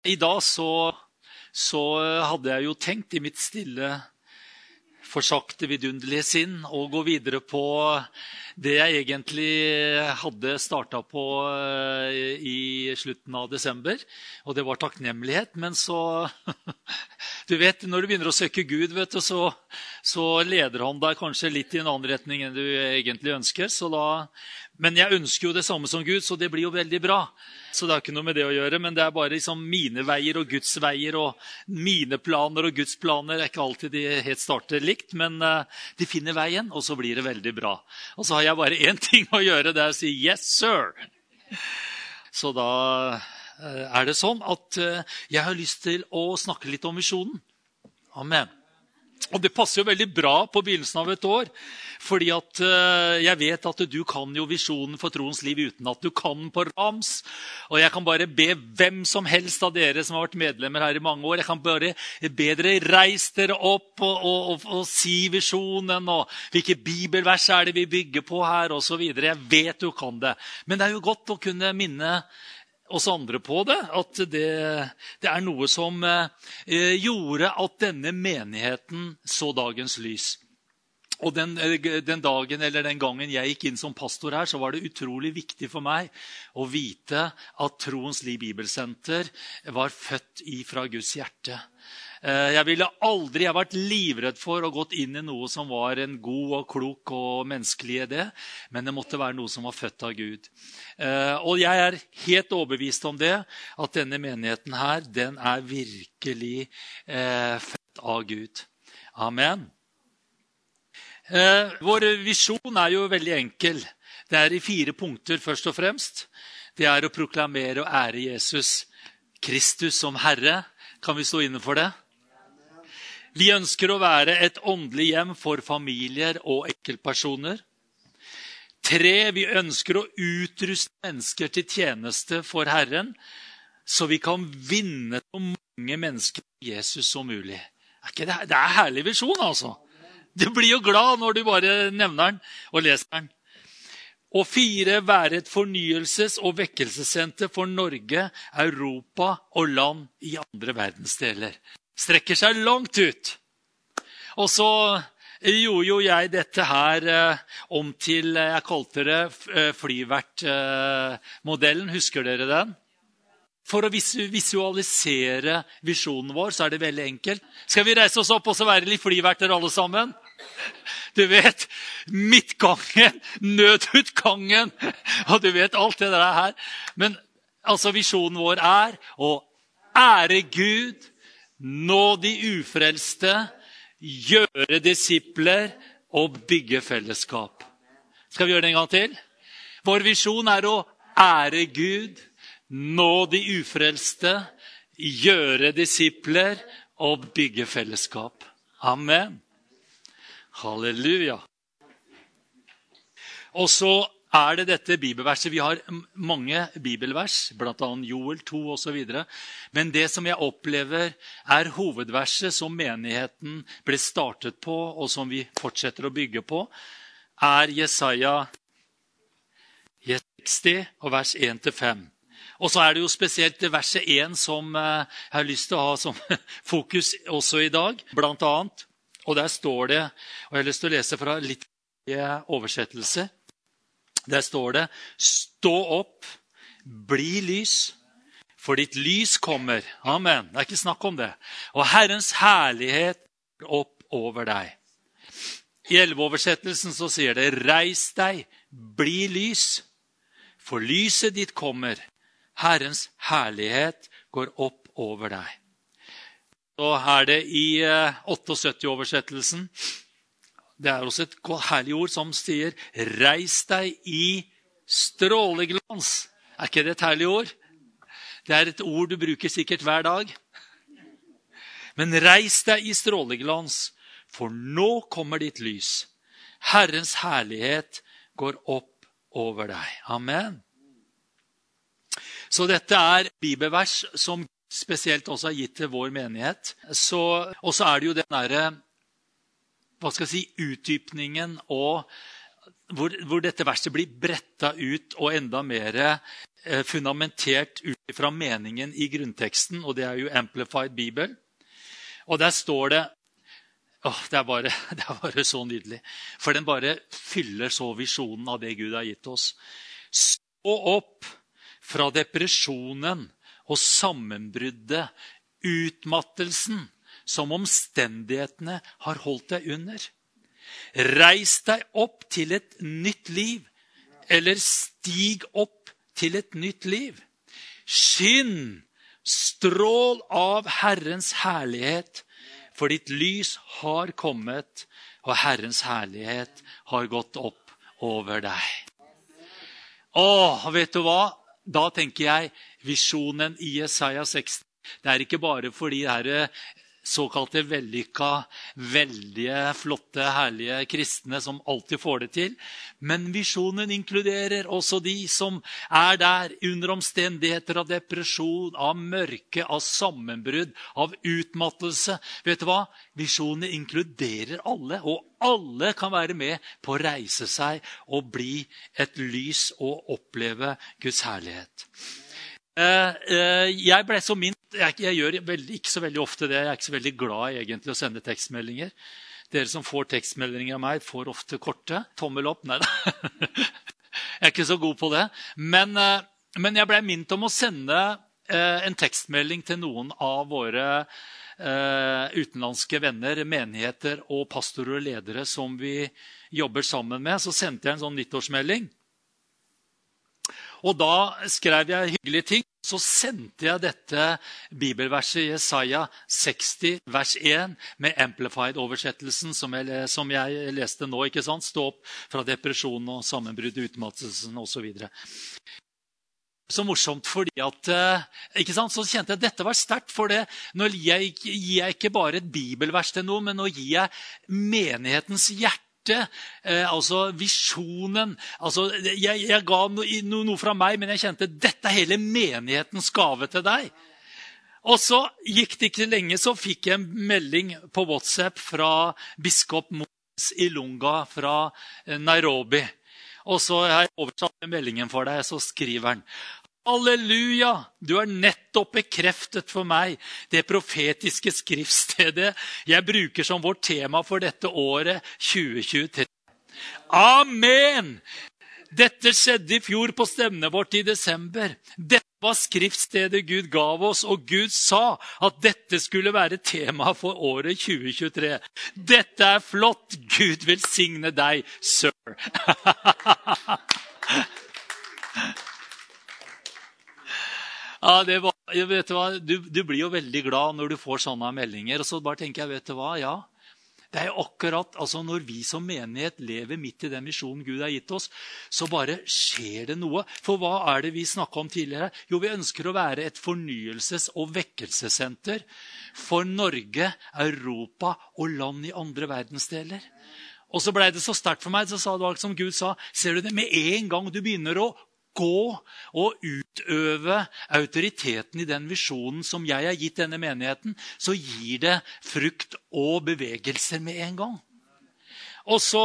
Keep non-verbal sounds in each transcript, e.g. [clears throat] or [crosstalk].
I dag så, så hadde jeg jo tenkt i mitt stille, forsakte, vidunderlige sinn å gå videre på det jeg egentlig hadde starta på eh, i slutten av desember. Og det var takknemlighet. Men så [laughs] Du vet, når du begynner å søke Gud, vet du, så, så leder han deg kanskje litt i en annen retning enn du egentlig ønsker. Så Da, men jeg ønsker jo det samme som Gud, så det blir jo veldig bra. Så det har ikke noe med det å gjøre, men det er bare liksom mine veier og Guds veier. Og mine planer og Guds planer er ikke alltid de helt starter likt, men uh, de finner veien, og så blir det veldig bra. Og så har jeg bare [laughs] én ting å gjøre, det er å si 'yes, sir'. Så da Eh, er det sånn at eh, jeg har lyst til å snakke litt om visjonen. Amen. Og Det passer jo veldig bra på begynnelsen av et år. fordi at eh, jeg vet at du kan jo visjonen for troens liv uten at du kan på rams. Og jeg kan bare be hvem som helst av dere som har vært medlemmer her i mange år, jeg kan bare be dere reise dere opp og, og, og, og si visjonen. og Hvilke bibelvers er det vi bygger på her, osv. Jeg vet du kan det. Men det er jo godt å kunne minne oss andre på det. At det, det er noe som eh, gjorde at denne menigheten så dagens lys. Og den, eh, den, dagen eller den gangen jeg gikk inn som pastor her, så var det utrolig viktig for meg å vite at Troens Liv Bibelsenter var født ifra Guds hjerte. Eh, jeg ville aldri, jeg vært livredd for å gått inn i noe som var en god og klok og menneskelig idé, men det måtte være noe som var født av Gud. Eh, og jeg er helt overbevist om det, at denne menigheten her, den er virkelig eh, født av Gud. Amen. Vår visjon er jo veldig enkel. Det er i fire punkter først og fremst. Det er å proklamere og ære Jesus Kristus som Herre. Kan vi stå inne for det? Vi ønsker å være et åndelig hjem for familier og enkeltpersoner. Tre, vi ønsker å utruste mennesker til tjeneste for Herren, så vi kan vinne så mange mennesker til Jesus som mulig. Det er en herlig visjon, altså. Du blir jo glad når du bare nevner den og leser den. Og fire, være et fornyelses- og vekkelsessenter for Norge, Europa og land i andre verdensdeler strekker seg langt ut. Og så gjorde jo jeg dette her eh, om til eh, Jeg kalte det eh, flyvertmodellen. Husker dere den? For å visualisere visjonen vår så er det veldig enkelt. Skal vi reise oss opp og så være litt flyverter alle sammen? Du vet midtgangen, nødutgangen og du vet alt det der her. Men altså visjonen vår er å ære Gud nå de ufrelste, gjøre disipler og bygge fellesskap. Skal vi gjøre det en gang til? Vår visjon er å ære Gud, nå de ufrelste, gjøre disipler og bygge fellesskap. Amen. Halleluja. Og så er det dette bibelverset. Vi har mange bibelvers, bl.a. Joel 2 osv. Men det som jeg opplever er hovedverset som menigheten ble startet på, og som vi fortsetter å bygge på, er Jesaja 60 og vers 1-5. Og så er det jo spesielt verset 1 som eh, jeg har lyst til å ha som [laughs] fokus også i dag, blant annet. Og der står det, og jeg har lyst til å lese fra litt oversettelse der står det Stå opp, bli lys, for ditt lys kommer. Amen. Det er ikke snakk om det. Og Herrens herlighet opp over deg. I elleveoversettelsen så sier det Reis deg, bli lys, for lyset ditt kommer. Herrens herlighet går opp over deg. Så er det i 78-oversettelsen eh, det er også et herlig ord som sier 'reis deg i stråleglans'. Er ikke det et herlig ord? Det er et ord du bruker sikkert hver dag. Men reis deg i stråleglans, for nå kommer ditt lys. Herrens herlighet går opp over deg. Amen. Så dette er bibelvers som spesielt også er gitt til vår menighet. Og så er det jo den derre hva skal jeg si, utdypningen og hvor, hvor, dette verset blir bretta ut og enda mer eh, fundamentert ut fra meningen i grunnteksten, og det er jo Amplified Bibel. Og der står det åh, det, er bare, [laughs] det er bare så nydelig. For den bare fyller så visjonen av det Gud har gitt oss. Stå opp fra depresjonen og sammenbruddet, utmattelsen, som omstendighetene har holdt deg under. Reis deg opp til et nytt liv, eller stig opp til et nytt liv. Skinn, strål av Herrens herlighet, for ditt lys har kommet, og Herrens herlighet har gått opp over deg. Å, vet du hva? Da tenker jeg visjonen i Jesaja 60. Det er ikke bare for de her såkalte vellykka, veldige, flotte, herlige kristne som alltid får det til. Men visjonen inkluderer også de som er der under omstendigheter av depresjon, av mørke, av sammenbrudd, av utmattelse. Vet du hva? Visjonen inkluderer alle, og alle kan være med på å reise seg og bli et lys og oppleve Guds herlighet. Eh, eh, jeg ble så mint jeg, gjør ikke så veldig ofte det. Jeg er ikke så veldig glad egentlig å sende tekstmeldinger. Dere som får tekstmeldinger av meg, får ofte korte. Tommel opp. Nei da. [laughs] Jeg er ikke så god på det. Men, eh, men jeg blei minnet om å sende en tekstmelding til noen av våre utenlandske venner, menigheter og pastorer og ledere som vi jobber sammen med. Så sendte jeg en sånn nyttårsmelding. Og da skrev jeg hyggelige ting. Så sendte jeg dette bibelverset i Jesaja 60, vers 1, med Amplified-oversettelsen, som, som, jeg leste nå. ikke sant? Stå opp fra depresjon og sammenbruddet, utmattelsen osv. Så, så morsomt fordi at eh, ikke sant? Så kjente jeg at dette var sterkt. For det. Nå gir jeg ikke bare et bibelvers til noe, men nå gir jeg menighetens hjerte hjerte, eh, altså visjonen altså, jeg, jeg, ga noe, noe fra meg, men jeg kjente dette er hele menighetens gave til deg. Og så gikk det ikke lenge, så fikk jeg en melding på WhatsApp fra biskop Moses Ilunga fra eh, Nairobi. Og så har jeg oversatt meldingen for deg, så skriver han Halleluja! Du har nettopp bekreftet for meg det profetiske skriftstedet jeg bruker som vårt tema for dette året 2023. Amen! Dette skjedde i fjor på stevnet vårt i desember. Dette var skriftstedet Gud gav oss, og Gud sa at dette skulle være tema for året 2023. Dette er flott! Gud velsigne deg, sir. [laughs] Ja, det var, vet Du hva, du, du, blir jo veldig glad når du får sånne meldinger. Og så bare tenker jeg, vet du hva, ja, det er jo akkurat altså Når vi som menighet lever midt i den misjonen Gud har gitt oss, så bare skjer det noe. For hva er det vi snakka om tidligere? Jo, vi ønsker å være et fornyelses- og vekkelsessenter for Norge, Europa og land i andre verdensdeler. Og så ble det så sterkt for meg. så sa det som Gud sa, ser du det, Med en gang du begynner å gå og utøve autoriteten i den visjonen som jeg har gitt denne menigheten, så gir det frukt og bevegelser med en gang. Og så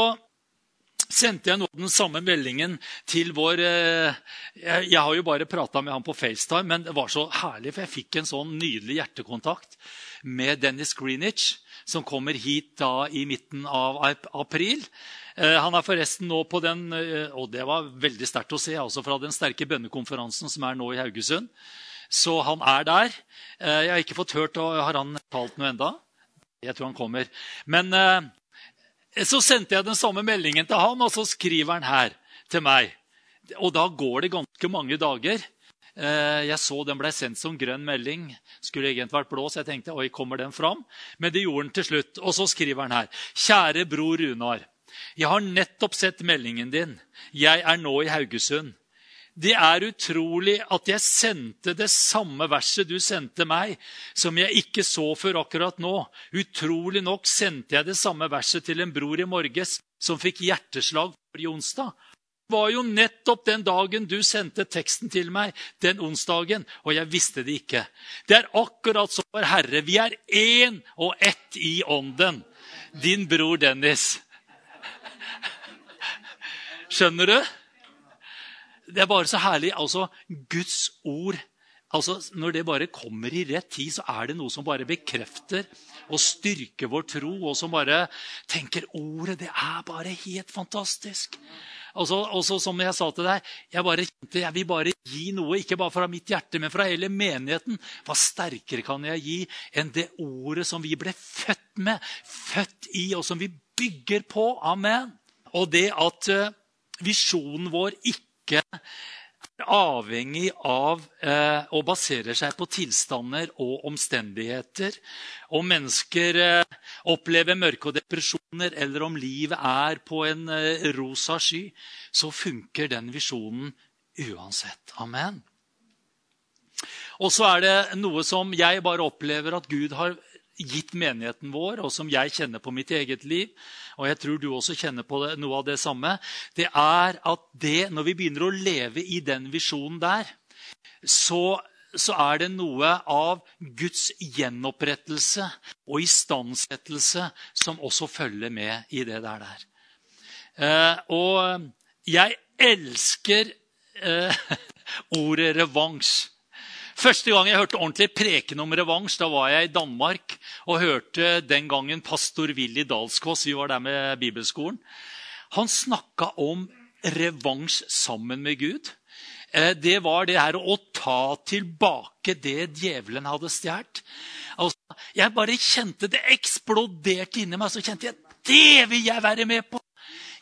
sendte jeg nå den samme meldingen til vår eh, Jeg, har jo bare prata med ham på FaceTime, men det var så herlig, for jeg fikk en sånn nydelig hjertekontakt med Dennis Greenwich, som kommer hit da i midten av april. Eh, han er forresten nå på den eh, og det var veldig sterkt å se, altså fra den sterke bønnekonferansen som er nå i Haugesund. Så han er der. Eh, jeg har ikke fått hørt Har han talt noe enda? Jeg tror han kommer. Men så sendte jeg den samme meldingen til han, og så skriver han her til meg. Og da går det ganske mange dager. Jeg så den ble sendt som grønn melding. Skulle egentlig vært blå, så jeg tenkte oi, kommer den fram? Men det gjorde den til slutt. Og så skriver han her. Kjære bror Runar. Jeg har nettopp sett meldingen din. Jeg er nå i Haugesund. Det er utrolig at jeg sendte det samme verset du sendte meg, som jeg ikke så før akkurat nå. Utrolig nok sendte jeg det samme verset til en bror i morges som fikk hjerteslag forrige onsdag. Det var jo nettopp den dagen du sendte teksten til meg, den onsdagen, og jeg visste det ikke. Det er akkurat som vår Herre. Vi er én og ett i ånden. Din bror Dennis. Skjønner du? det er bare så herlig. Altså, Guds ord altså, Når det bare kommer i rett tid, så er det noe som bare bekrefter og styrker vår tro, og som bare tenker ordet, det er bare helt fantastisk. Og så, som jeg sa til deg, jeg bare jeg vil bare gi noe, ikke bare fra mitt hjerte, men fra hele menigheten. Hva sterkere kan jeg gi enn det ordet som vi ble født med, født i, og som vi bygger på? Amen. Og det at uh, visjonen vår ikke er avhengig av eh, og baserer seg på tilstander og omstendigheter. Om mennesker eh, opplever mørke og depresjoner, eller om livet er på en eh, rosa sky, så funker den visjonen uansett. Amen. Og så er det noe som jeg bare opplever at Gud har gitt menigheten vår, og som jeg kjenner på mitt eget liv, og jeg tror du også kjenner på noe av det samme, det er at det, når vi begynner å leve i den visjonen der, så, så er det noe av Guds gjenopprettelse og istandsettelse som også følger med i det der. der. Eh, og jeg elsker eh, [laughs] ordet revansj. Første gang jeg hørte ordentlig preken om revansj, da var jeg i Danmark og hørte den gangen pastor Willy Dalskås. Vi var der med bibelskolen. Han snakka om revansj sammen med Gud. Eh, det var det her å ta tilbake det djevelen hadde stjålet. Altså, jeg bare kjente det eksploderte inni meg. Så kjente jeg det vil jeg være med på!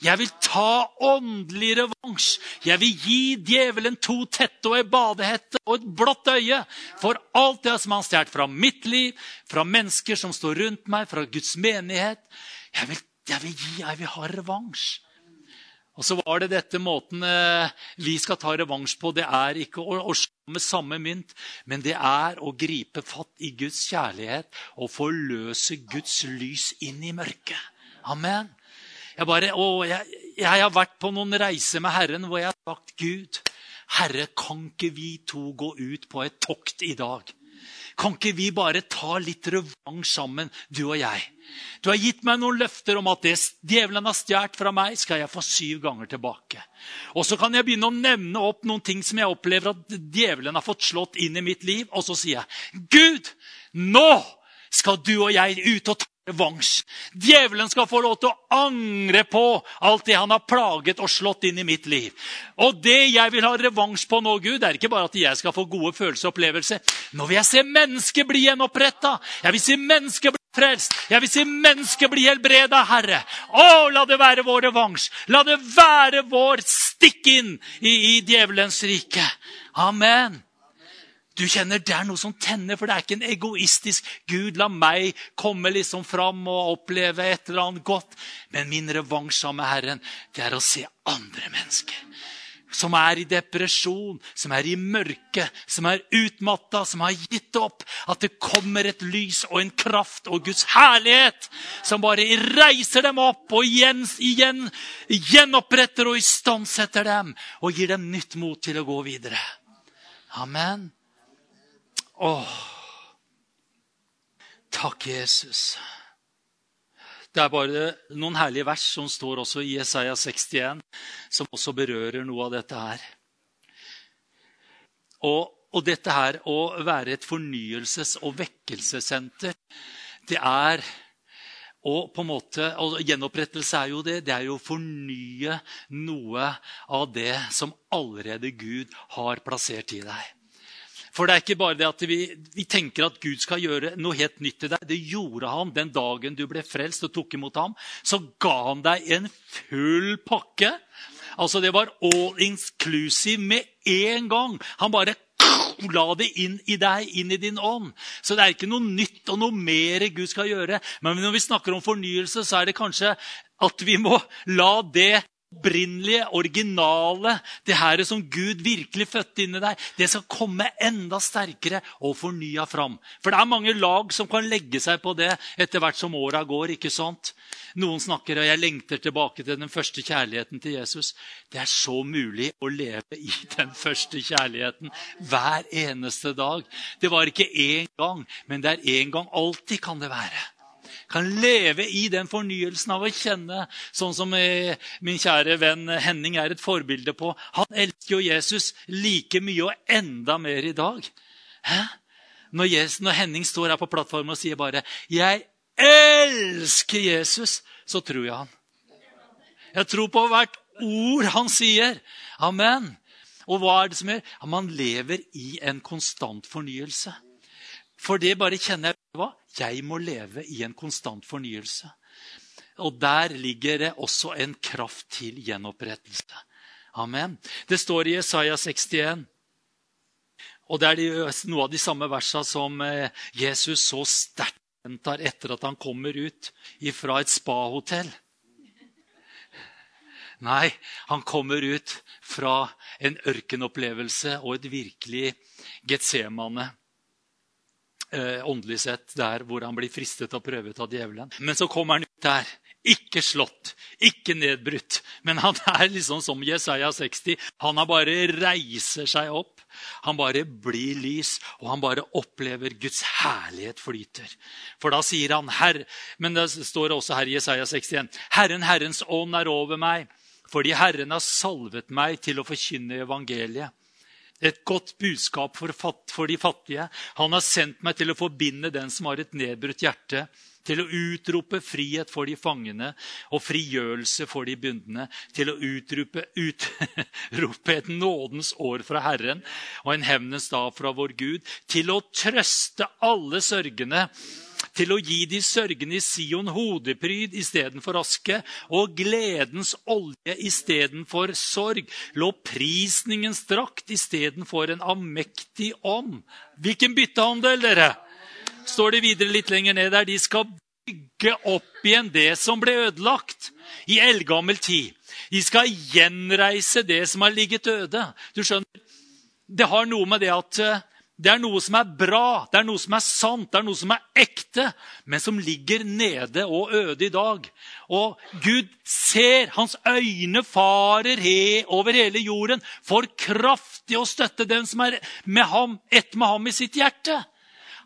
Jeg vil ta åndelig revansj. Jeg vil gi djevelen to tette og ei badehette og et blått øye for alt det som han stjålet fra mitt liv, fra mennesker som står rundt meg, fra Guds menighet. Jeg vil, jeg vil gi, jeg vil ha revansj. Og så var det dette måten eh, vi skal ta revansj på. Det er ikke å, å slå med samme mynt, men det er å gripe fatt i Guds kjærlighet og forløse Guds lys inn i mørket. Amen. Jeg, bare, å, jeg, jeg, har vært på noen reiser med Herren hvor jeg har sagt Gud, Herre, kan ikke vi to gå ut på et tokt i dag? Kan ikke vi bare ta litt revansj sammen, du og jeg? Du har gitt meg noen løfter om at det djevelen har stjålet fra meg, skal jeg få syv ganger tilbake. Og så kan jeg begynne å nevne opp noen ting som jeg opplever at djevelen har fått slått inn i mitt liv. Og så sier jeg, Gud, nå skal du og jeg ut og ta revansj. Djevelen skal få lov til å angre på alt det han har plaget og slått inn i mitt liv. Og det jeg vil ha revansj på nå, Gud, er ikke bare at jeg skal få gode følelser og opplevelser. Nå vil jeg se mennesker bli gjenoppretta. Jeg vil se mennesker bli frelst. Jeg vil se mennesker bli helbreda, Herre. Å, la det være vår revansj. La det være vår stikk inn i, i djevelens rike. Amen. Du kjenner Det er noe som tenner, for det er ikke en egoistisk Gud, la meg komme liksom fram og oppleve et eller annet godt. Men min revansj med Herren, det er å se andre mennesker. Som er i depresjon, som er i mørke, som er utmatta, som har gitt opp. At det kommer et lys og en kraft og Guds herlighet som bare reiser dem opp og igjen, igjen gjenoppretter og istandsetter dem og gir dem nytt mot til å gå videre. Amen. Åh, takk, Jesus. Det er bare noen herlige vers som står også i Jesaja 61, som også berører noe av dette her. Og, og dette her å være et fornyelses- og vekkelsessenter, det er og på en måte, og Gjenopprettelse er jo det. Det er jo å fornye noe av det som allerede Gud har plassert i deg. For det er ikke bare det at vi, vi, tenker at Gud skal gjøre noe helt nytt til deg. Det gjorde han den dagen du ble frelst og tok imot ham. Så ga han deg en full pakke. Altså Det var all inclusive med en gang. Han bare la det inn i deg, inn i din ånd. Så det er ikke noe nytt og noe mer Gud skal gjøre. Men når vi snakker om fornyelse, så er det kanskje at vi må la det opprinnelige, originale, det her som Gud virkelig fødte inn i deg, det skal komme enda sterkere og fornya fram. For det er mange lag som kan legge seg på det etter hvert som åra går. ikke sant? Noen snakker og jeg lengter tilbake til den første kjærligheten til Jesus. Det er så mulig å leve i [laughs] den første kjærligheten hver eneste dag. Det var ikke én gang, men det er én gang. Alltid kan det være. Kan leve i den fornyelsen av å kjenne, sånn som eh, min kjære venn Henning er et forbilde på. Han elsker jo Jesus like mye og enda mer i dag. Hæ? Når, Jesus, når Henning står her på plattformen og sier bare 'Jeg elsker Jesus', så tror jeg han. Jeg tror på hvert ord han sier. Amen. Og hva er det som gjør? Man lever i en konstant fornyelse. For det bare kjenner jeg hva? Jeg må leve i en konstant fornyelse. Og der ligger det også en kraft til gjenopprettelse. Amen. Det står i Jesaja 61. Og det er noe av de samme versene som eh, Jesus så sterkt gjentar etter at han kommer ut fra et spahotell. Nei, han kommer ut fra en ørkenopplevelse og et virkelig Getsemane. Eh, åndelig sett, der hvor han blir fristet og prøvet av djevelen. Men så kommer han ut der. Ikke slått, ikke nedbrutt. Men han [laughs] er liksom som Jesaja 60. Han har bare reiser seg opp. Han bare blir lys, og han bare opplever Guds herlighet flyter. For da sier han Herr, Men det står også her i Jesaja 61. Herren, Herrens ånd er over meg fordi Herren har salvet meg til å forkynne evangeliet. Et godt budskap for, for, de fattige. Han har sendt meg til å forbinde den som har et nedbrutt hjerte, til å utrope frihet for de fangene og frigjørelse for de bundne, til å utrope, utrope et nådens år fra Herren og en hevnens dag fra vår Gud, til å trøste alle sørgende til å gi de sørgende i Sion hodepryd istedenfor aske, og gledens olje istedenfor sorg, lovprisningens drakt istedenfor en amektig ånd. Hvilken byttehandel, dere! Står det videre litt lenger ned der. De skal bygge opp igjen det som ble ødelagt i eldgammel tid. De skal gjenreise det som har ligget øde. Du skjønner, Det har noe med det at eh, det er noe som er bra, det er noe som er sant, det er noe som er ekte, men som ligger nede og øde i dag. Og Gud ser, hans øyne farer he over hele jorden for kraftig å støtte den som er med ham, ett med ham i sitt hjerte.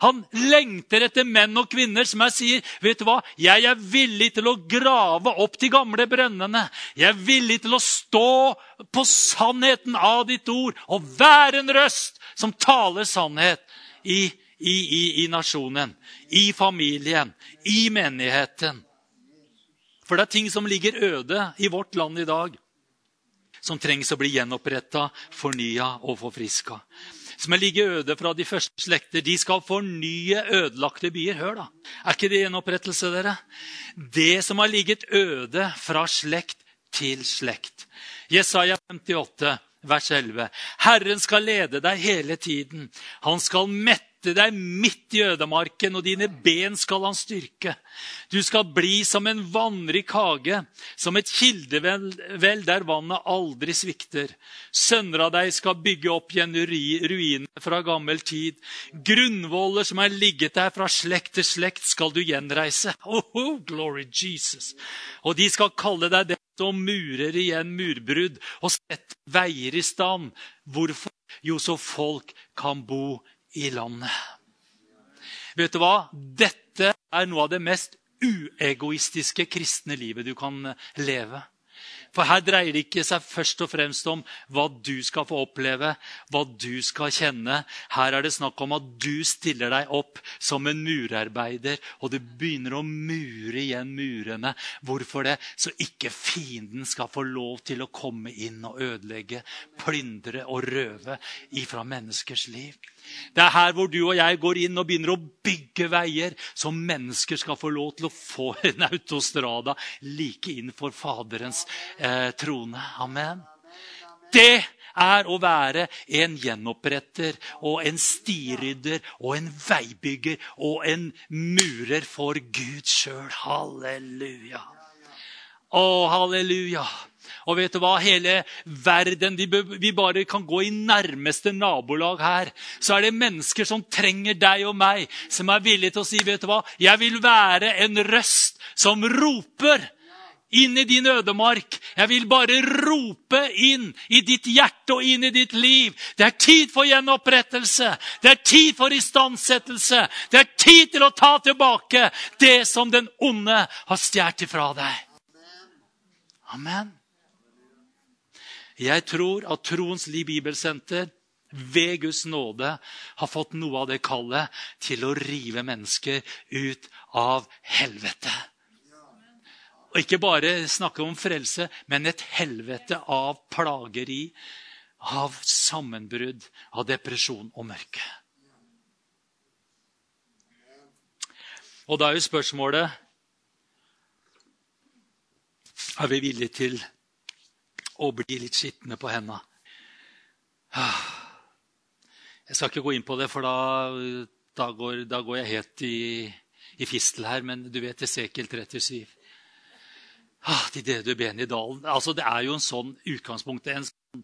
Han lengter etter menn og kvinner som jeg sier, vet du hva, jeg er villig til å grave opp de gamle brønnene. Jeg er villig til å stå på sannheten av ditt ord og være en røst som taler sannhet i, i, i, i nasjonen, i familien, i menigheten. For det er ting som ligger øde i vårt land i dag, som trengs å bli gjenoppretta, fornya og forfriska. Som er ligget øde fra de første slekter. De skal fornye ødelagte byer. Hør, da. Er ikke det gjenopprettelse, dere? Det som har ligget øde fra slekt til slekt. Jesaja 58 vers 11. Herren skal lede deg hele tiden. Han skal mette deg midt i ødemarken, og dine ben skal han styrke. Du skal bli som en vannrik hage, som et kildevel der vannet aldri svikter. Sønner av deg skal bygge opp igjen ruinene fra gammel tid. Grunnvoller som er ligget der fra slekt til slekt, skal du gjenreise. [laughs] Oh, glory Jesus. Og de skal kalle deg det og murer igjen murbrudd og setter veier i stand. Hvorfor? Jo, så folk kan bo i landet. Vet du hva? Dette er noe av det mest uegoistiske kristne livet du kan leve. For her dreier det ikke seg først og fremst om hva du skal få oppleve, hva du skal kjenne. Her er det snakk om at du stiller deg opp som en murarbeider, og du begynner å mure igjen murene. Hvorfor det? Så ikke fienden skal få lov til å komme inn og ødelegge, plyndre og røve ifra menneskers liv. Det er her hvor du og jeg går inn og begynner å bygge veier, så mennesker skal få lov til å få en autostrada like inn for Faderens eh, trone. Amen. Det er å være en gjenoppretter og en stirydder og en veibygger og en murer for Gud sjøl. Halleluja. Å, halleluja. Og vet du hva? Hele verden Vi bare kan gå i nærmeste nabolag her. Så er det mennesker som trenger deg og meg, som er villige til å si vet du hva? Jeg vil være en røst som roper inn i din ødemark. Jeg vil bare rope inn i ditt hjerte og inn i ditt liv. Det er tid for gjenopprettelse. Det er tid for istandsettelse. Det er tid til å ta tilbake det som den onde har stjålet ifra deg. Amen. Jeg tror at Troens Liv Bibelsenter ved Guds nåde har fått noe av det kallet til å rive mennesker ut av helvete. Og ikke bare snakke om frelse, men et helvete av plageri, av sammenbrudd, av depresjon og mørke. Og da er jo spørsmålet Er vi villige til å bli litt skitne på henda? Jeg skal ikke gå inn på det, for da, da, går, da går, jeg helt i, i, fistel her. Men du vet Esekiel 37. Ah, de døde ben i dalen. Altså, det er jo en sånn utgangspunkt, en sånn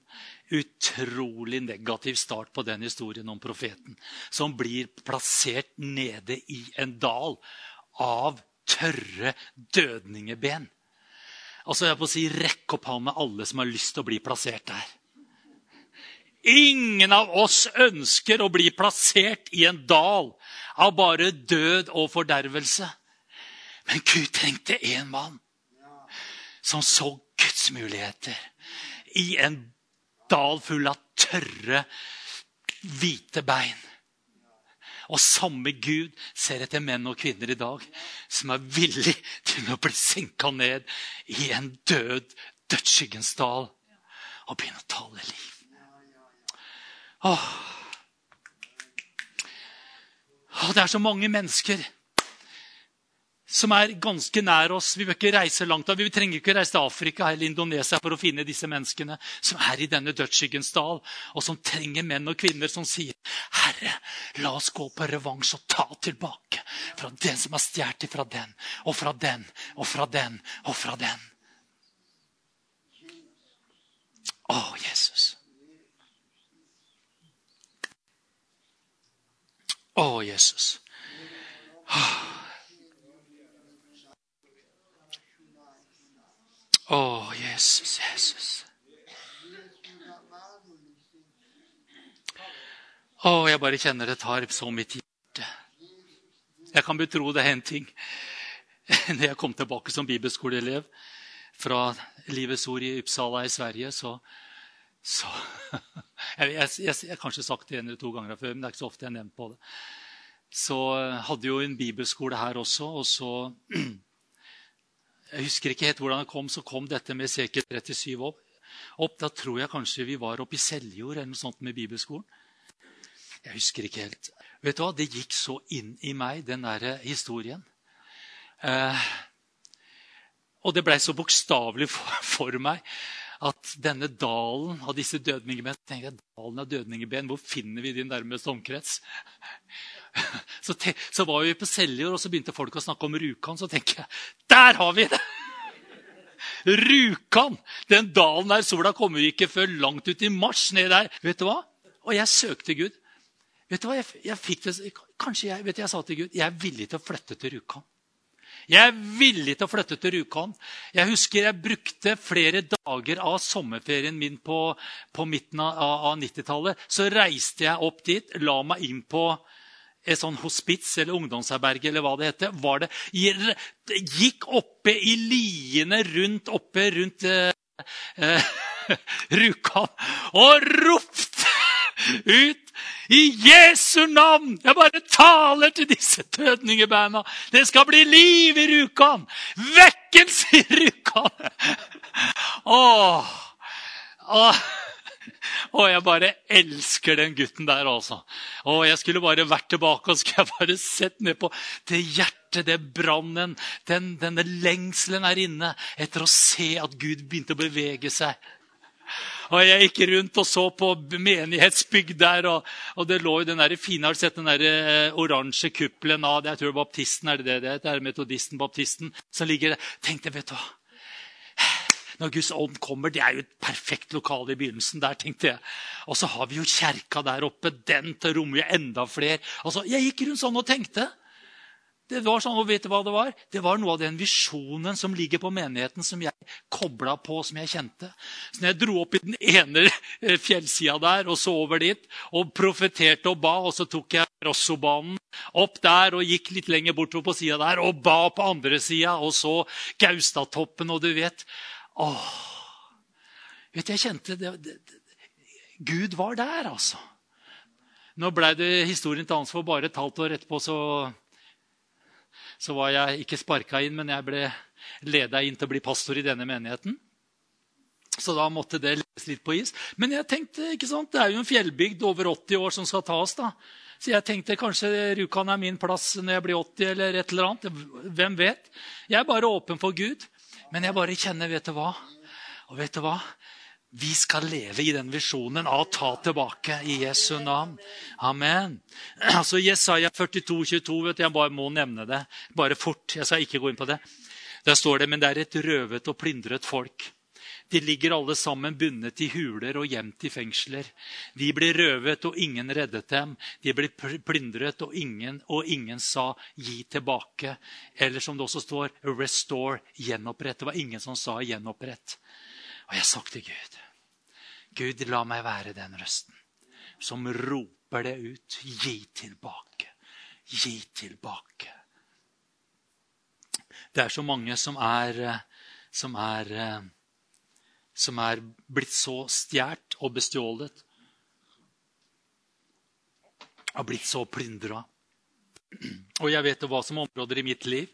utrolig negativ start på den historien om profeten. Som blir plassert nede i en dal av tørre dødningeben. Altså, jeg på å si, Rekk opp hånda alle som har lyst til å bli plassert der. Ingen av oss ønsker å bli plassert i en dal av bare død og fordervelse. Men Gud trengte én mann som så Guds muligheter i en dal full av tørre, hvite bein. Og samme Gud ser etter menn og kvinner i dag som er villig til å bli senka ned i en død, dødsskyggens dal og begynne å tale liv. Åh. Åh, det er så mange mennesker som er ganske nær oss. Vi bør ikke reise langt. Vi trenger ikke reise til Afrika eller Indonesia for å finne disse menneskene som er i denne dødsskyggens dal, og som trenger menn og kvinner som sier, 'Herre, la oss gå på revansj og ta tilbake fra den som har stjålet fra den, og fra den, og fra den, og fra den'. Å, Jesus. Å, Jesus. Åh. Å, Jesus, Jesus. Å, jeg bare kjenner det tar så mitt hjerte. Jeg kan betro deg en ting. [laughs] Når jeg kom tilbake som bibelskoleelev fra Livets Ord i Uppsala i Sverige, så, så [laughs] jeg, jeg, jeg, jeg, har kanskje sagt det en eller to ganger før, men det er ikke så ofte jeg har nevnt på det. Så hadde jo en bibelskole her også, og så [clears throat] Jeg husker ikke helt hvordan det kom. Så kom dette med Sekel 37 opp. opp. Da tror jeg kanskje vi var oppe i Seljord eller noe sånt med bibelskolen. Jeg husker ikke helt. Vet du hva? Det gikk så inn i meg, den der historien. Eh, og det blei så bokstavelig for, for, meg at denne dalen av disse dødningeben tenker jeg, dalen av dødningeben, Hvor finner vi din nærmeste omkrets? [laughs] Så, te, så, var vi på Seljord, og så begynte folk å snakke om Rjukan. Så tenker jeg der har vi det! [laughs] Rjukan! Den dalen der sola kommer ikke før langt ut i mars. ned der. Vet du hva? Og jeg søkte Gud. Vet du hva? Jeg, jeg fikk det, kanskje jeg, vet du, jeg sa til Gud jeg er villig til å flytte til Rjukan. Jeg er villig til å flytte til Rjukan. Jeg husker jeg brukte flere dager av sommerferien min på, på midten av, av 90-tallet. Så reiste jeg opp dit, la meg inn på et sånn hospits eller ungdomsherberge eller hva det heter, var det, gikk oppe i liene rundt oppe rundt eh, eh, [laughs] Rjukan og ropte ut i Jesu navn! Jeg bare taler til disse tødningebeina. Det skal bli liv i Rjukan! Vekkelse i Rjukan! Åh, åh. Og jeg bare elsker den gutten der, altså. Og jeg skulle bare vært tilbake og skulle jeg bare sett ned på det hjertet, det brannen, den, denne lengselen her inne etter å se at Gud begynte å bevege seg. Og Jeg gikk rundt og så på menighetsbygg der, og, og det lå jo den der fine Har du sett den der eh, oransje kuppelen av? Jeg tror baptisten er det det det er? Metodisten, baptisten. som ligger der. Tenkte, vet du hva når Guds ånd kommer. Det er jo et perfekt lokale i begynnelsen. der, tenkte jeg. Og så har vi jo kjerka der oppe. Den til rommet enda flere. Altså, Jeg gikk rundt sånn og tenkte. Det var sånn, og vet du hva Det var Det var noe av den visjonen som ligger på menigheten, som jeg kobla på, som jeg kjente. Så når jeg dro opp i den ene eh, fjellsida der og så over dit og profeterte og ba, og så tok jeg Rossobanen opp der og gikk litt lenger bortover på sida der og ba på andre sida, og så Gaustatoppen, og du vet Åh, vet du, Jeg kjente det, det, det, Gud var der, altså. Nå blei det historien til ansvar bare et halvt år etterpå, så så var jeg ikke sparka inn, men jeg ble leda inn til å bli pastor i denne menigheten. Så da måtte det legges litt på is. Men jeg tenkte, ikke sant, det er jo en fjellbygd over 80 år som skal ta oss. da. Så jeg tenkte kanskje Rjukan er min plass når jeg blir 80, eller et eller annet. Hvem vet? Jeg er bare åpen for Gud. Men jeg bare kjenner, vet du hva? Og vet du hva? Vi skal leve i den visjonen av å ta tilbake i Jesu navn. Amen. [clears throat] Altså Jesaja 42, 22, vet du, Jeg bare må nevne det. Bare fort. Jeg skal ikke gå inn på det. Der står det men det er et røvet og plyndret folk. De ligger alle sammen bundet i huler og gjemt i fengsler. De blir røvet, og ingen reddet dem. De blir plyndret, og ingen, og ingen sa 'gi tilbake'. Eller som det også står 'restore', gjenopprett. Det var ingen som sa 'gjenopprett'. Og jeg sa til Gud Gud, la meg være den røsten som roper det ut. Gi tilbake. Gi tilbake. Det er så mange som er, som er, som er blitt så stjålet og bestjålet. Har blitt så plyndra. Og jeg vet hva som er områder i mitt liv.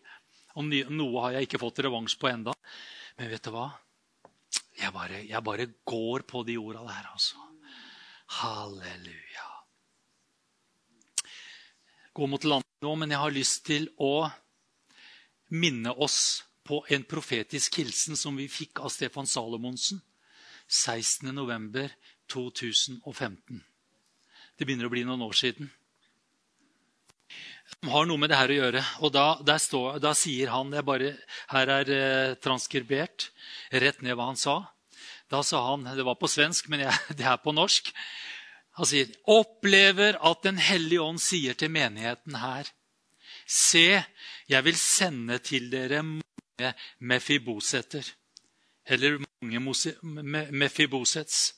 Og noe har jeg ikke fått revansj på enda. Men vet du hva? Jeg bare, jeg bare går på de orda der, altså. Halleluja. Gå mot landet nå, men jeg har lyst til å minne oss på en profetisk hilsen som vi fikk av Stefan Salomonsen 16.11.2015. Det begynner å bli noen år siden. Som har noe med det her å gjøre. Og da, står, da sier han bare, Her er eh, transkribert rett ned hva han sa. Da sa han Det var på svensk, men jeg, [laughs] det er på norsk. Han sier, 'Opplever at Den hellige ånd sier til menigheten her:" Se, jeg vil sende til dere mange mefiboseter. Eller mange mefibosets.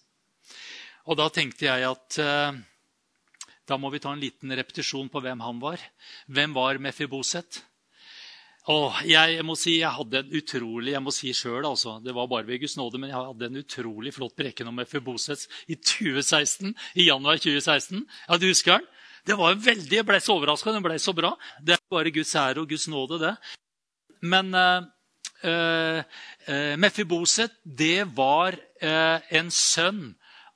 Og da tenkte jeg at uh, da må vi ta en liten repetisjon på hvem han var. Hvem var Mefiboset? Åh, jeg må si jeg hadde en utrolig jeg må si selv, altså, Det var bare ved Guds nåde, men jeg hadde en utrolig flott preken om Mefibosets i 2016, i januar 2016. Ja, du husker den? Det var veldig, Jeg ble så overraska. Den ble så bra. Det er bare Guds ære og Guds nåde, det. Men uh, uh, Mefiboset, det var uh, en sønn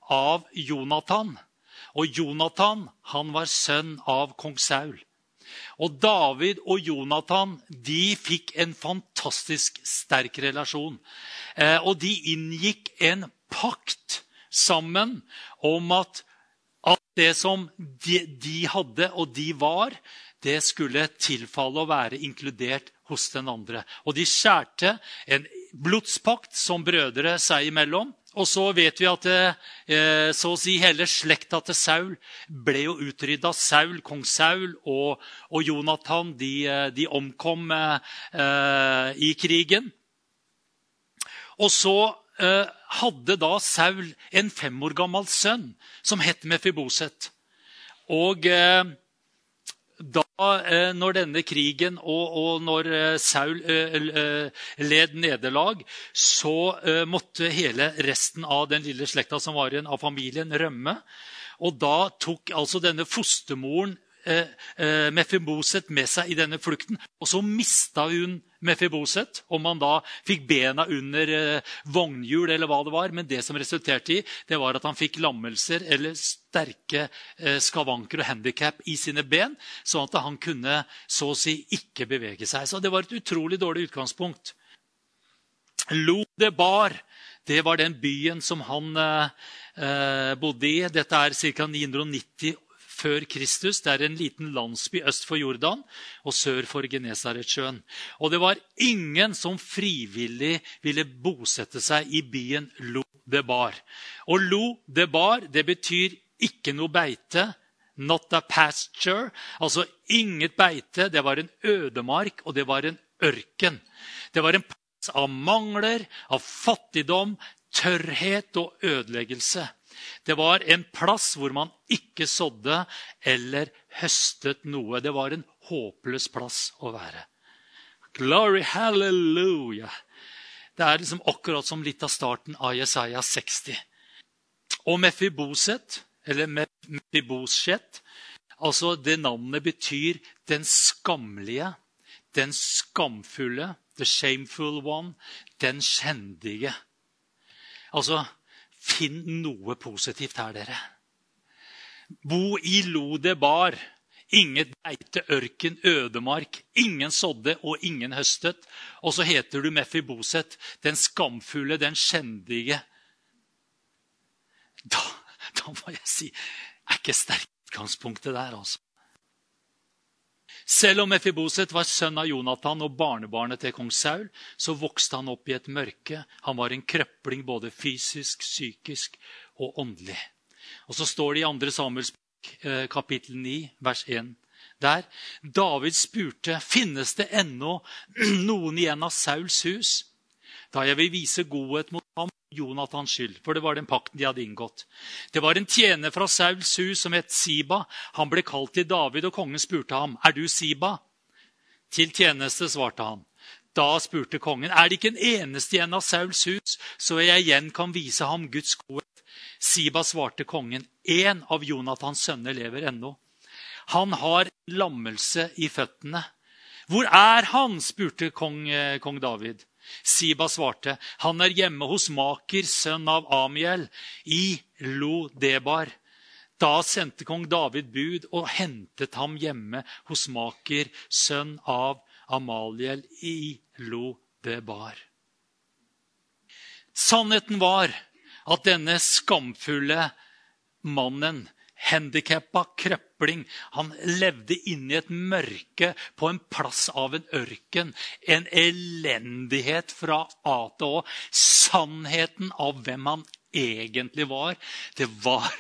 av Jonathan. Og Jonathan, han var sønn av kong Saul. Og David og Jonathan de fikk en fantastisk sterk relasjon. Eh, og de inngikk en pakt sammen om at alt det som de, de, hadde og de var, det skulle tilfalle å være inkludert hos den andre. Og de skjærte en blodspakt som brødre seg imellom. Og så vet vi at eh, så å si hele slekta til Saul ble jo utrydda. Saul, kong Saul og, og Jonathan de, eh, de omkom eh, i krigen. Og så eh, hadde da Saul en fem år gammel sønn som het Mefiboset. Og eh, eh, når denne krigen og, og når eh, Saul eh, led nederlag, så måtte hele resten av den lille slekta som var igjen av familien, rømme. Og da tok altså denne fostermoren eh, Mefiboset med seg i denne flukten. Og så mista hun Mefiboset, om han da fikk bena under eh, vognhjul eller hva det var. Men det som resulterte i, det var at han fikk lammelser eller sterke eh, skavanker og handikap i sine ben, sånn at han kunne så å si ikke bevege seg. Så det var et utrolig dårlig utgangspunkt. Lo de Bar, det var den byen som han eh, bodde i. Dette er ca. 990 før Kristus. Det er en liten landsby øst for Jordan og sør for Genesaretsjøen. Og det var ingen som frivillig ville bosette seg i byen Lo Debar. Og Lo Debar det betyr ikke noe beite, not a pasture. Altså inget beite. Det var en ødemark, og det var en ørken. Det var en plass av mangler, av fattigdom, tørrhet og ødeleggelse. Det var en plass hvor man ikke sådde eller høstet noe. Det var en håpløs plass å være. Glory, hallelujah. Det er liksom akkurat som litt av starten av Jesaja 60. Og Mefiboset, eller Mefibosjet, altså det navnet betyr den skamlige, den skamfulle, the shameful one, den skjendige'. Altså, finn noe positivt her, dere. Bo i Lodebar. Inget beite, ørken, ødemark. Ingen sådde og ingen høstet. Og så heter du Mefiboset, den skamfulle, den skjendige. Da, da må jeg si er ikke sterkt utgangspunktet der, altså. Selv om Mefiboset var sønn av Jonathan og barnebarnet til kong Saul, så vokste han opp i et mørke. Han var en krøpling både fysisk, psykisk og åndelig. Og så står det i 2. Samuels eh, kapittel 9, vers 1 der David spurte finnes det ennå [clears throat] noen igjen av Sauls hus. Da jeg vil vise godhet mot ham Jonathans skyld, for det var den pakten de hadde inngått. Det var en tjener fra Sauls hus som het Siba. Han ble kalt til David, og kongen spurte ham, 'Er du Siba?' Til tjeneste, svarte han. Da spurte kongen, 'Er det ikke en eneste igjen av Sauls hus, så jeg igjen kan vise ham Guds godhet?' Siba svarte kongen, 'En av Jonathans sønner lever ennå.' Han har lammelse i føttene. 'Hvor er han?' spurte kong, eh, kong David. Siba svarte, 'Han er hjemme hos Maker, sønn av Amiel, i Lo-Debar.' Da sendte kong David bud og hentet ham hjemme hos Maker, sønn av Amaliel, i Lo-Debar. Sannheten var at denne skamfulle mannen handikappa, krøpling. Han levde inni et mørke på en plass av en ørken. En elendighet fra A til Å. Sannheten av hvem han egentlig var, det var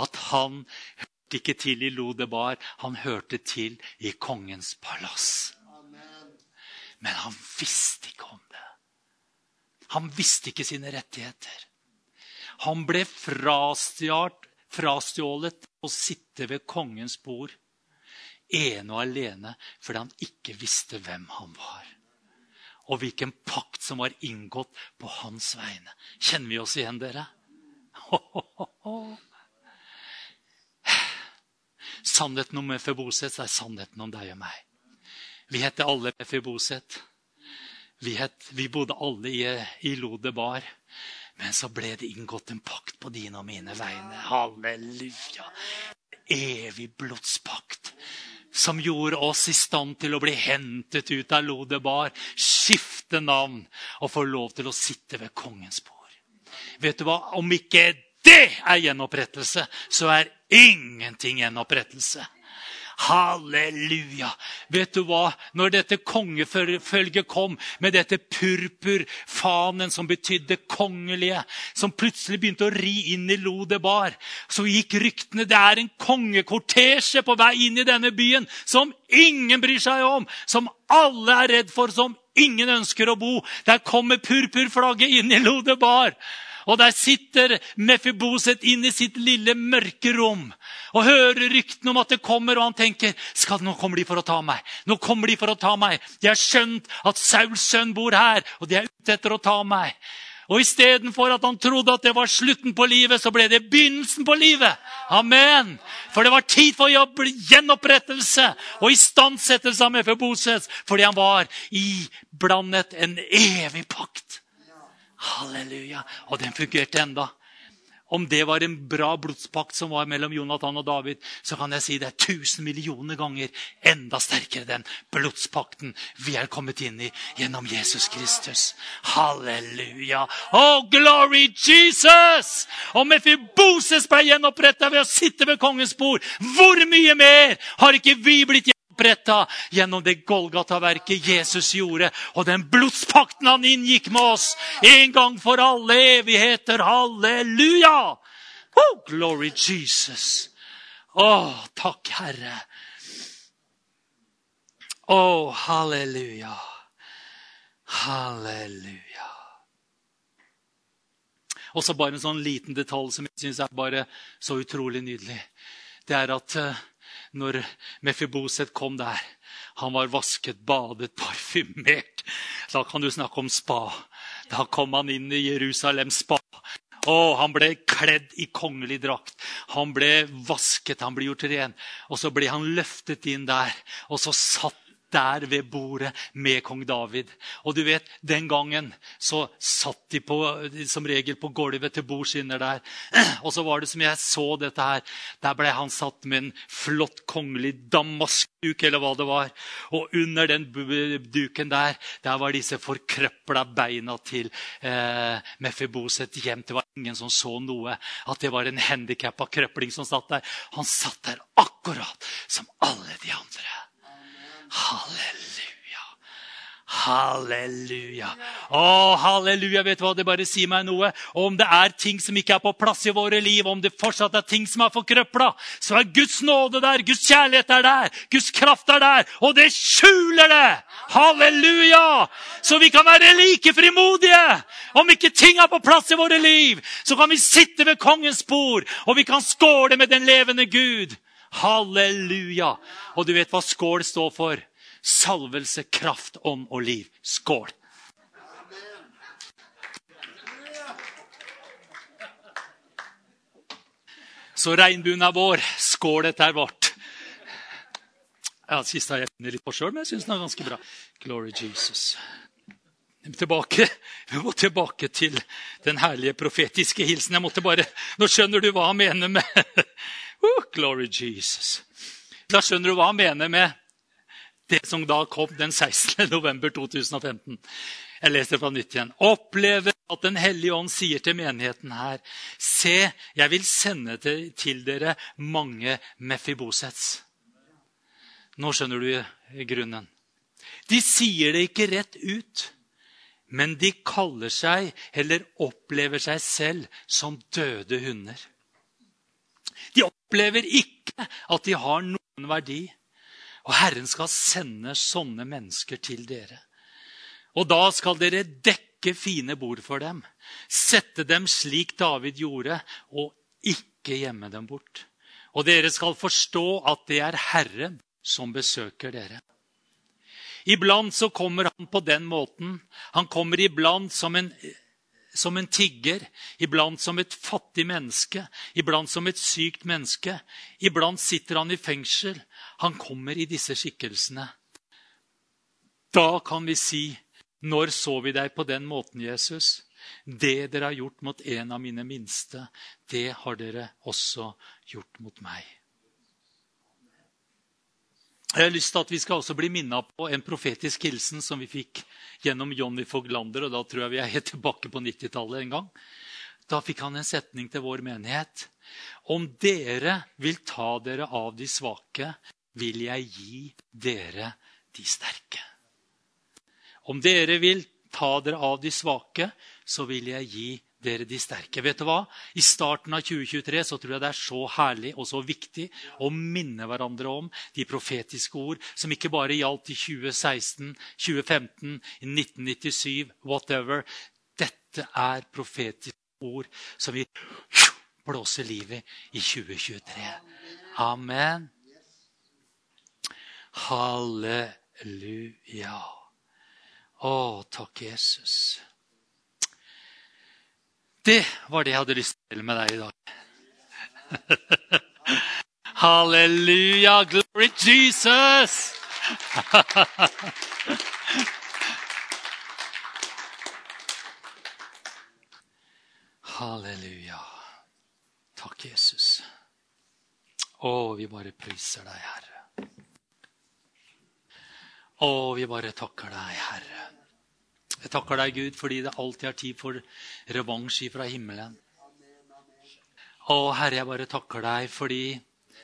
at han hørte ikke til i Lodebar. Han hørte til i kongens palass. Men han visste ikke om det. Han visste ikke sine rettigheter. Han ble frastjålet frastjålet å sitte ved kongens bord ene og alene fordi han ikke visste hvem han var. Og hvilken pakt som var inngått på hans vegne. Kjenner vi oss igjen, dere? [laughs] Sannheten om Mefiboset er sannheten om deg og meg. Vi heter alle Mefiboset. Vi, vi bodde alle i, i Lodebar. Men så ble det inngått en pakt på dine og mine vegne. Halleluja. Evig blodspakt. Som gjorde oss i stand til å bli hentet ut av Lodebar, skifte navn og få lov til å sitte ved kongens bord. Vet du hva? Om ikke det er gjenopprettelse, så er ingenting gjenopprettelse. Halleluja! Vet du hva? Når dette kongefølget kom med dette purpurfanen som betydde kongelige, som plutselig begynte å ri inn i Lodebar, så gikk ryktene det er en kongekortesje på vei inn i denne byen som ingen bryr seg om, som alle er redd for, som ingen ønsker å bo. Der kommer purpurflagget inn i Lodebar. Og der sitter Mefiboset inn i sitt lille mørke rom og hører ryktene om at det kommer, og han tenker skal, nå kommer de for å ta meg. Nå kommer De for å ta meg. De har skjønt at Sauls sønn bor her, og de er ute etter å ta meg. Og istedenfor at han trodde at det var slutten på livet, så ble det begynnelsen på livet. Amen. For det var tid for jobb, gjenopprettelse og istandsettelse av Mefiboset fordi han var iblandet en evig pakt. Halleluja. Og den fungerte enda. Om det var en bra blodspakt som var mellom Jonathan og David, så kan jeg si det er tusen millioner ganger enda sterkere den blodspakten vi er kommet inn i gjennom Jesus Kristus. Halleluja! Oh, glory Jesus! Og Mefiboses ble gjenoppretta ved å sitte ved kongens bord. Hvor mye mer har ikke vi blitt oppretta gjennom det Golgata-verket Jesus gjorde, og den blodspakten han inngikk med oss en gang for alle evigheter. Halleluja! Oh, glory Jesus! Å, takk, Herre. Å, halleluja. Halleluja. Og så bare en sånn liten detalj som jeg syns er bare så utrolig nydelig. Det er at uh, når Mefiboset kom der Han var vasket, badet, parfymert. Da kan du snakke om spa. Da kom han inn i Jerusalems spa. Å, han ble kledd i kongelig drakt. Han ble vasket, han ble gjort ren. Og så ble han løftet inn der. Og så satt der ved bordet med kong David. Og du vet, Den gangen så satt de på, som regel på gulvet til bords inne der. [clears throat] Og så var det som jeg så dette her. Der ble han satt med en flott kongelig damaskduk, eller hva det var. Og under den duken der, der var disse forkrøpla beina til eh, Mefiboset gjemt. Det var ingen som så noe. At det var en handikappa krøpling som satt der. Han satt der akkurat som alle de andre. Halleluja. Halleluja. Å, halleluja. Vet du hva? Det bare sier meg noe. Om det er ting som ikke er på plass i våre liv, om det fortsatt er ting som er forkrøpla, så er Guds nåde der, Guds kjærlighet er der, Guds kraft er der, og det skjuler det! Halleluja! Så vi kan være like frimodige. Om ikke ting er på plass i våre liv, så kan vi sitte ved kongens bord, og vi kan skåle med den levende Gud. Halleluja! Og du vet hva skål står for? Salvelse, kraft, ånd og liv. Skål! Så regnbuen er vår. Skål, dette er vårt. Ja, Siste har jeg funnet litt på sjøl, men jeg syns den er ganske bra. Glory Jesus. Tilbake, vi må tilbake til den herlige profetiske hilsen. Jeg måtte bare, Nå skjønner du hva han mener med Uh, glory Jesus. Da skjønner du hva han mener med det som da kom den 16. november 2015. Jeg leser fra nytt igjen. Opplever at Den hellige ånd sier til menigheten her Se, jeg vil sende til dere mange Mefibosets. Nå skjønner du grunnen. De sier det ikke rett ut, men de kaller seg, eller opplever seg selv, som døde hunder. De opplever ikke at de har noen verdi. Og Herren skal sende sånne mennesker til dere. Og da skal dere dekke fine bord for dem. Sette dem slik David gjorde, og ikke gjemme dem bort. Og dere skal forstå at det er Herren som besøker dere. Iblant så kommer han på den måten. Han kommer iblant som en som en tigger, iblant som et fattig menneske, iblant som et sykt menneske. Iblant sitter han i fengsel. Han kommer i disse skikkelsene. Da kan vi si, 'Når så vi deg på den måten, Jesus?' Det dere har gjort mot en av mine minste, det har dere også gjort mot meg. Jeg har lyst til at Vi skal også bli minna på en profetisk hilsen som vi fikk gjennom Johnny Foglander. og Da tror jeg vi er helt tilbake på 90-tallet en gang. Da fikk han en setning til vår menighet. Om dere vil ta dere av de svake, vil jeg gi dere de sterke. Om dere vil ta dere av de svake, så vil jeg gi dere de sterke. Vet du hva? I starten av 2023 så tror jeg det er så herlig og så viktig å minne hverandre om de profetiske ord som ikke bare gjaldt i 2016, 2015, 1997, whatever. Dette er profetiske ord som vi blåser livet i 2023. Amen. Halleluja. Å, takk, Jesus. Det var det jeg hadde lyst til med deg i dag. [laughs] Halleluja! Glory Jesus! [laughs] Halleluja. Takk, Jesus. Å, vi bare priser deg, Herre. Å, vi bare takker deg, Herre. Jeg takker deg, Gud, fordi det alltid er tid for revansj fra himmelen. Å, Herre, jeg bare takker deg fordi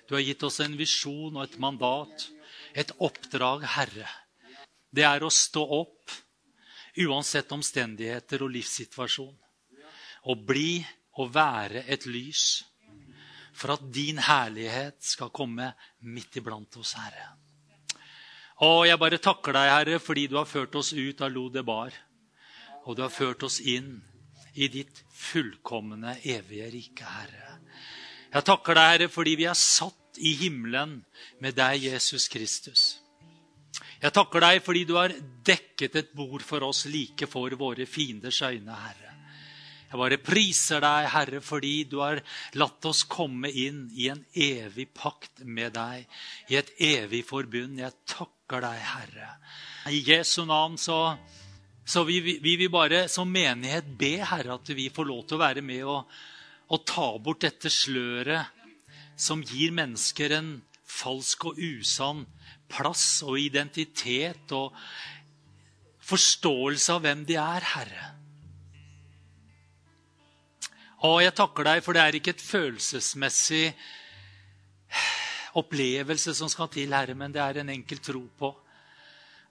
du har gitt oss en visjon og et mandat, et oppdrag, Herre. Det er å stå opp uansett omstendigheter og livssituasjon. Og bli og være et lys for at din herlighet skal komme midt iblant oss, Herre. Å, jeg bare takker deg, Herre, fordi du har ført oss ut av Lodebar. Og du har ført oss inn i ditt fullkomne, evige rike, Herre. Jeg takker deg, Herre, fordi vi er satt i himmelen med deg, Jesus Kristus. Jeg takker deg fordi du har dekket et bord for oss like for våre fienders øyne, Herre. Jeg bare priser deg, Herre, fordi du har latt oss komme inn i en evig pakt med deg, i et evig forbund. Jeg takker deg, Herre. I Jesu navn så, så vi, vi, vi vil bare som menighet be, Herre, at vi får lov til å være med og, og ta bort dette sløret som gir mennesker en falsk og usann plass og identitet og forståelse av hvem de er, Herre. Og jeg takker deg, for det er ikke et følelsesmessig opplevelse som skal til, Herre, men det er en enkel tro på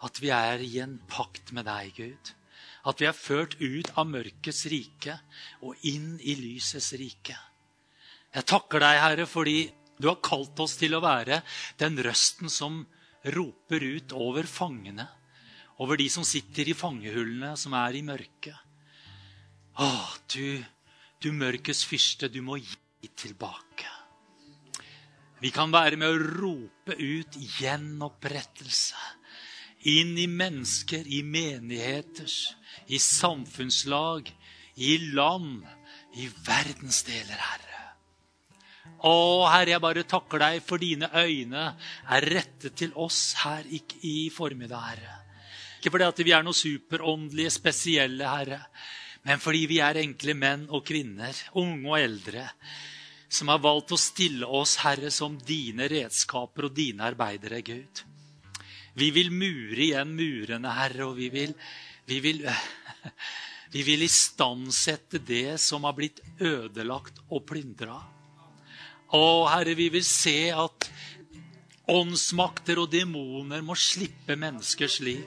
at vi er i en pakt med deg, Gud. At vi er ført ut av mørkets rike og inn i lysets rike. Jeg takker deg, Herre, fordi du har kalt oss til å være den røsten som roper ut over fangene, over de som sitter i fangehullene, som er i mørket. Å, du du mørkets fyrste, du må gi tilbake. Vi kan være med å rope ut gjenopprettelse inn i mennesker, i menigheter, i samfunnslag, i land, i verdensdeler, Herre. Å, Herre, jeg bare takker deg for dine øyne er rettet til oss her i, formiddag, Herre. Ikke fordi at vi er noe superåndelige, spesielle, Herre, men fordi vi er enkle menn og kvinner, unge og eldre, som har valgt å stille oss, Herre, som dine redskaper og dine arbeidere, Gud. Vi vil mure igjen murene, Herre, og vi vil, vi vil, [laughs] vi vil istandsette det som har blitt ødelagt og plyndra. Å, Herre, vi vil se at åndsmakter og demoner må slippe menneskers liv.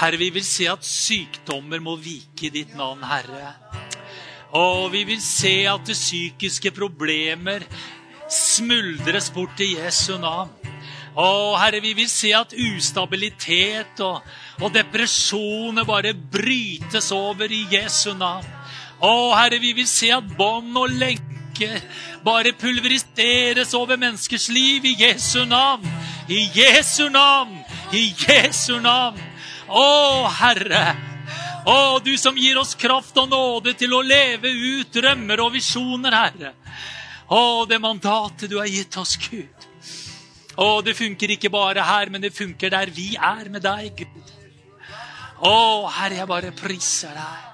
Herre, vi vil se at sykdommer må vike i ditt navn, Herre. Og vi vil se at det psykiske problemer smuldres bort i Jesu navn. Å, Herre, vi vil se at ustabilitet og, og depresjoner bare brytes over i Jesu navn. Å, Herre, vi vil se at bånd og lenker bare pulveriseres over menneskers liv i Jesu navn. I Jesu navn! I Jesu navn! Å, Herre! Å, du som gir oss kraft og nåde til å leve ut drømmer og visjoner, Herre. Å, det mandatet du har gitt oss, Gud. Å, det funker ikke bare her, men det funker der vi er med deg, Gud. Å, Herre, jeg bare priser deg.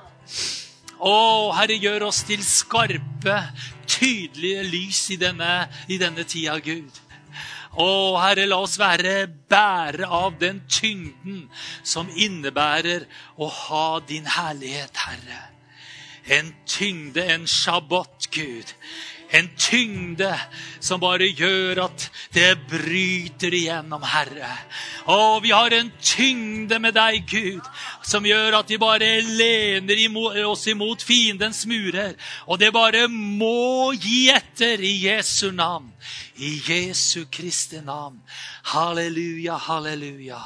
Å, Herre, gjør oss til skarpe, tydelige lys i denne, i denne tida, Gud. Å, Herre, la oss være bærere av den tyngden som innebærer å ha din herlighet, Herre. En tyngde, en shabbat, Gud. En tyngde som bare gjør at det bryter igjennom, Herre. Og vi har en tyngde med deg, Gud, som gjør at vi bare lener oss imot fiendens murer. Og det bare må gi etter i Jesu navn. I Jesu Kristi navn. Halleluja, halleluja.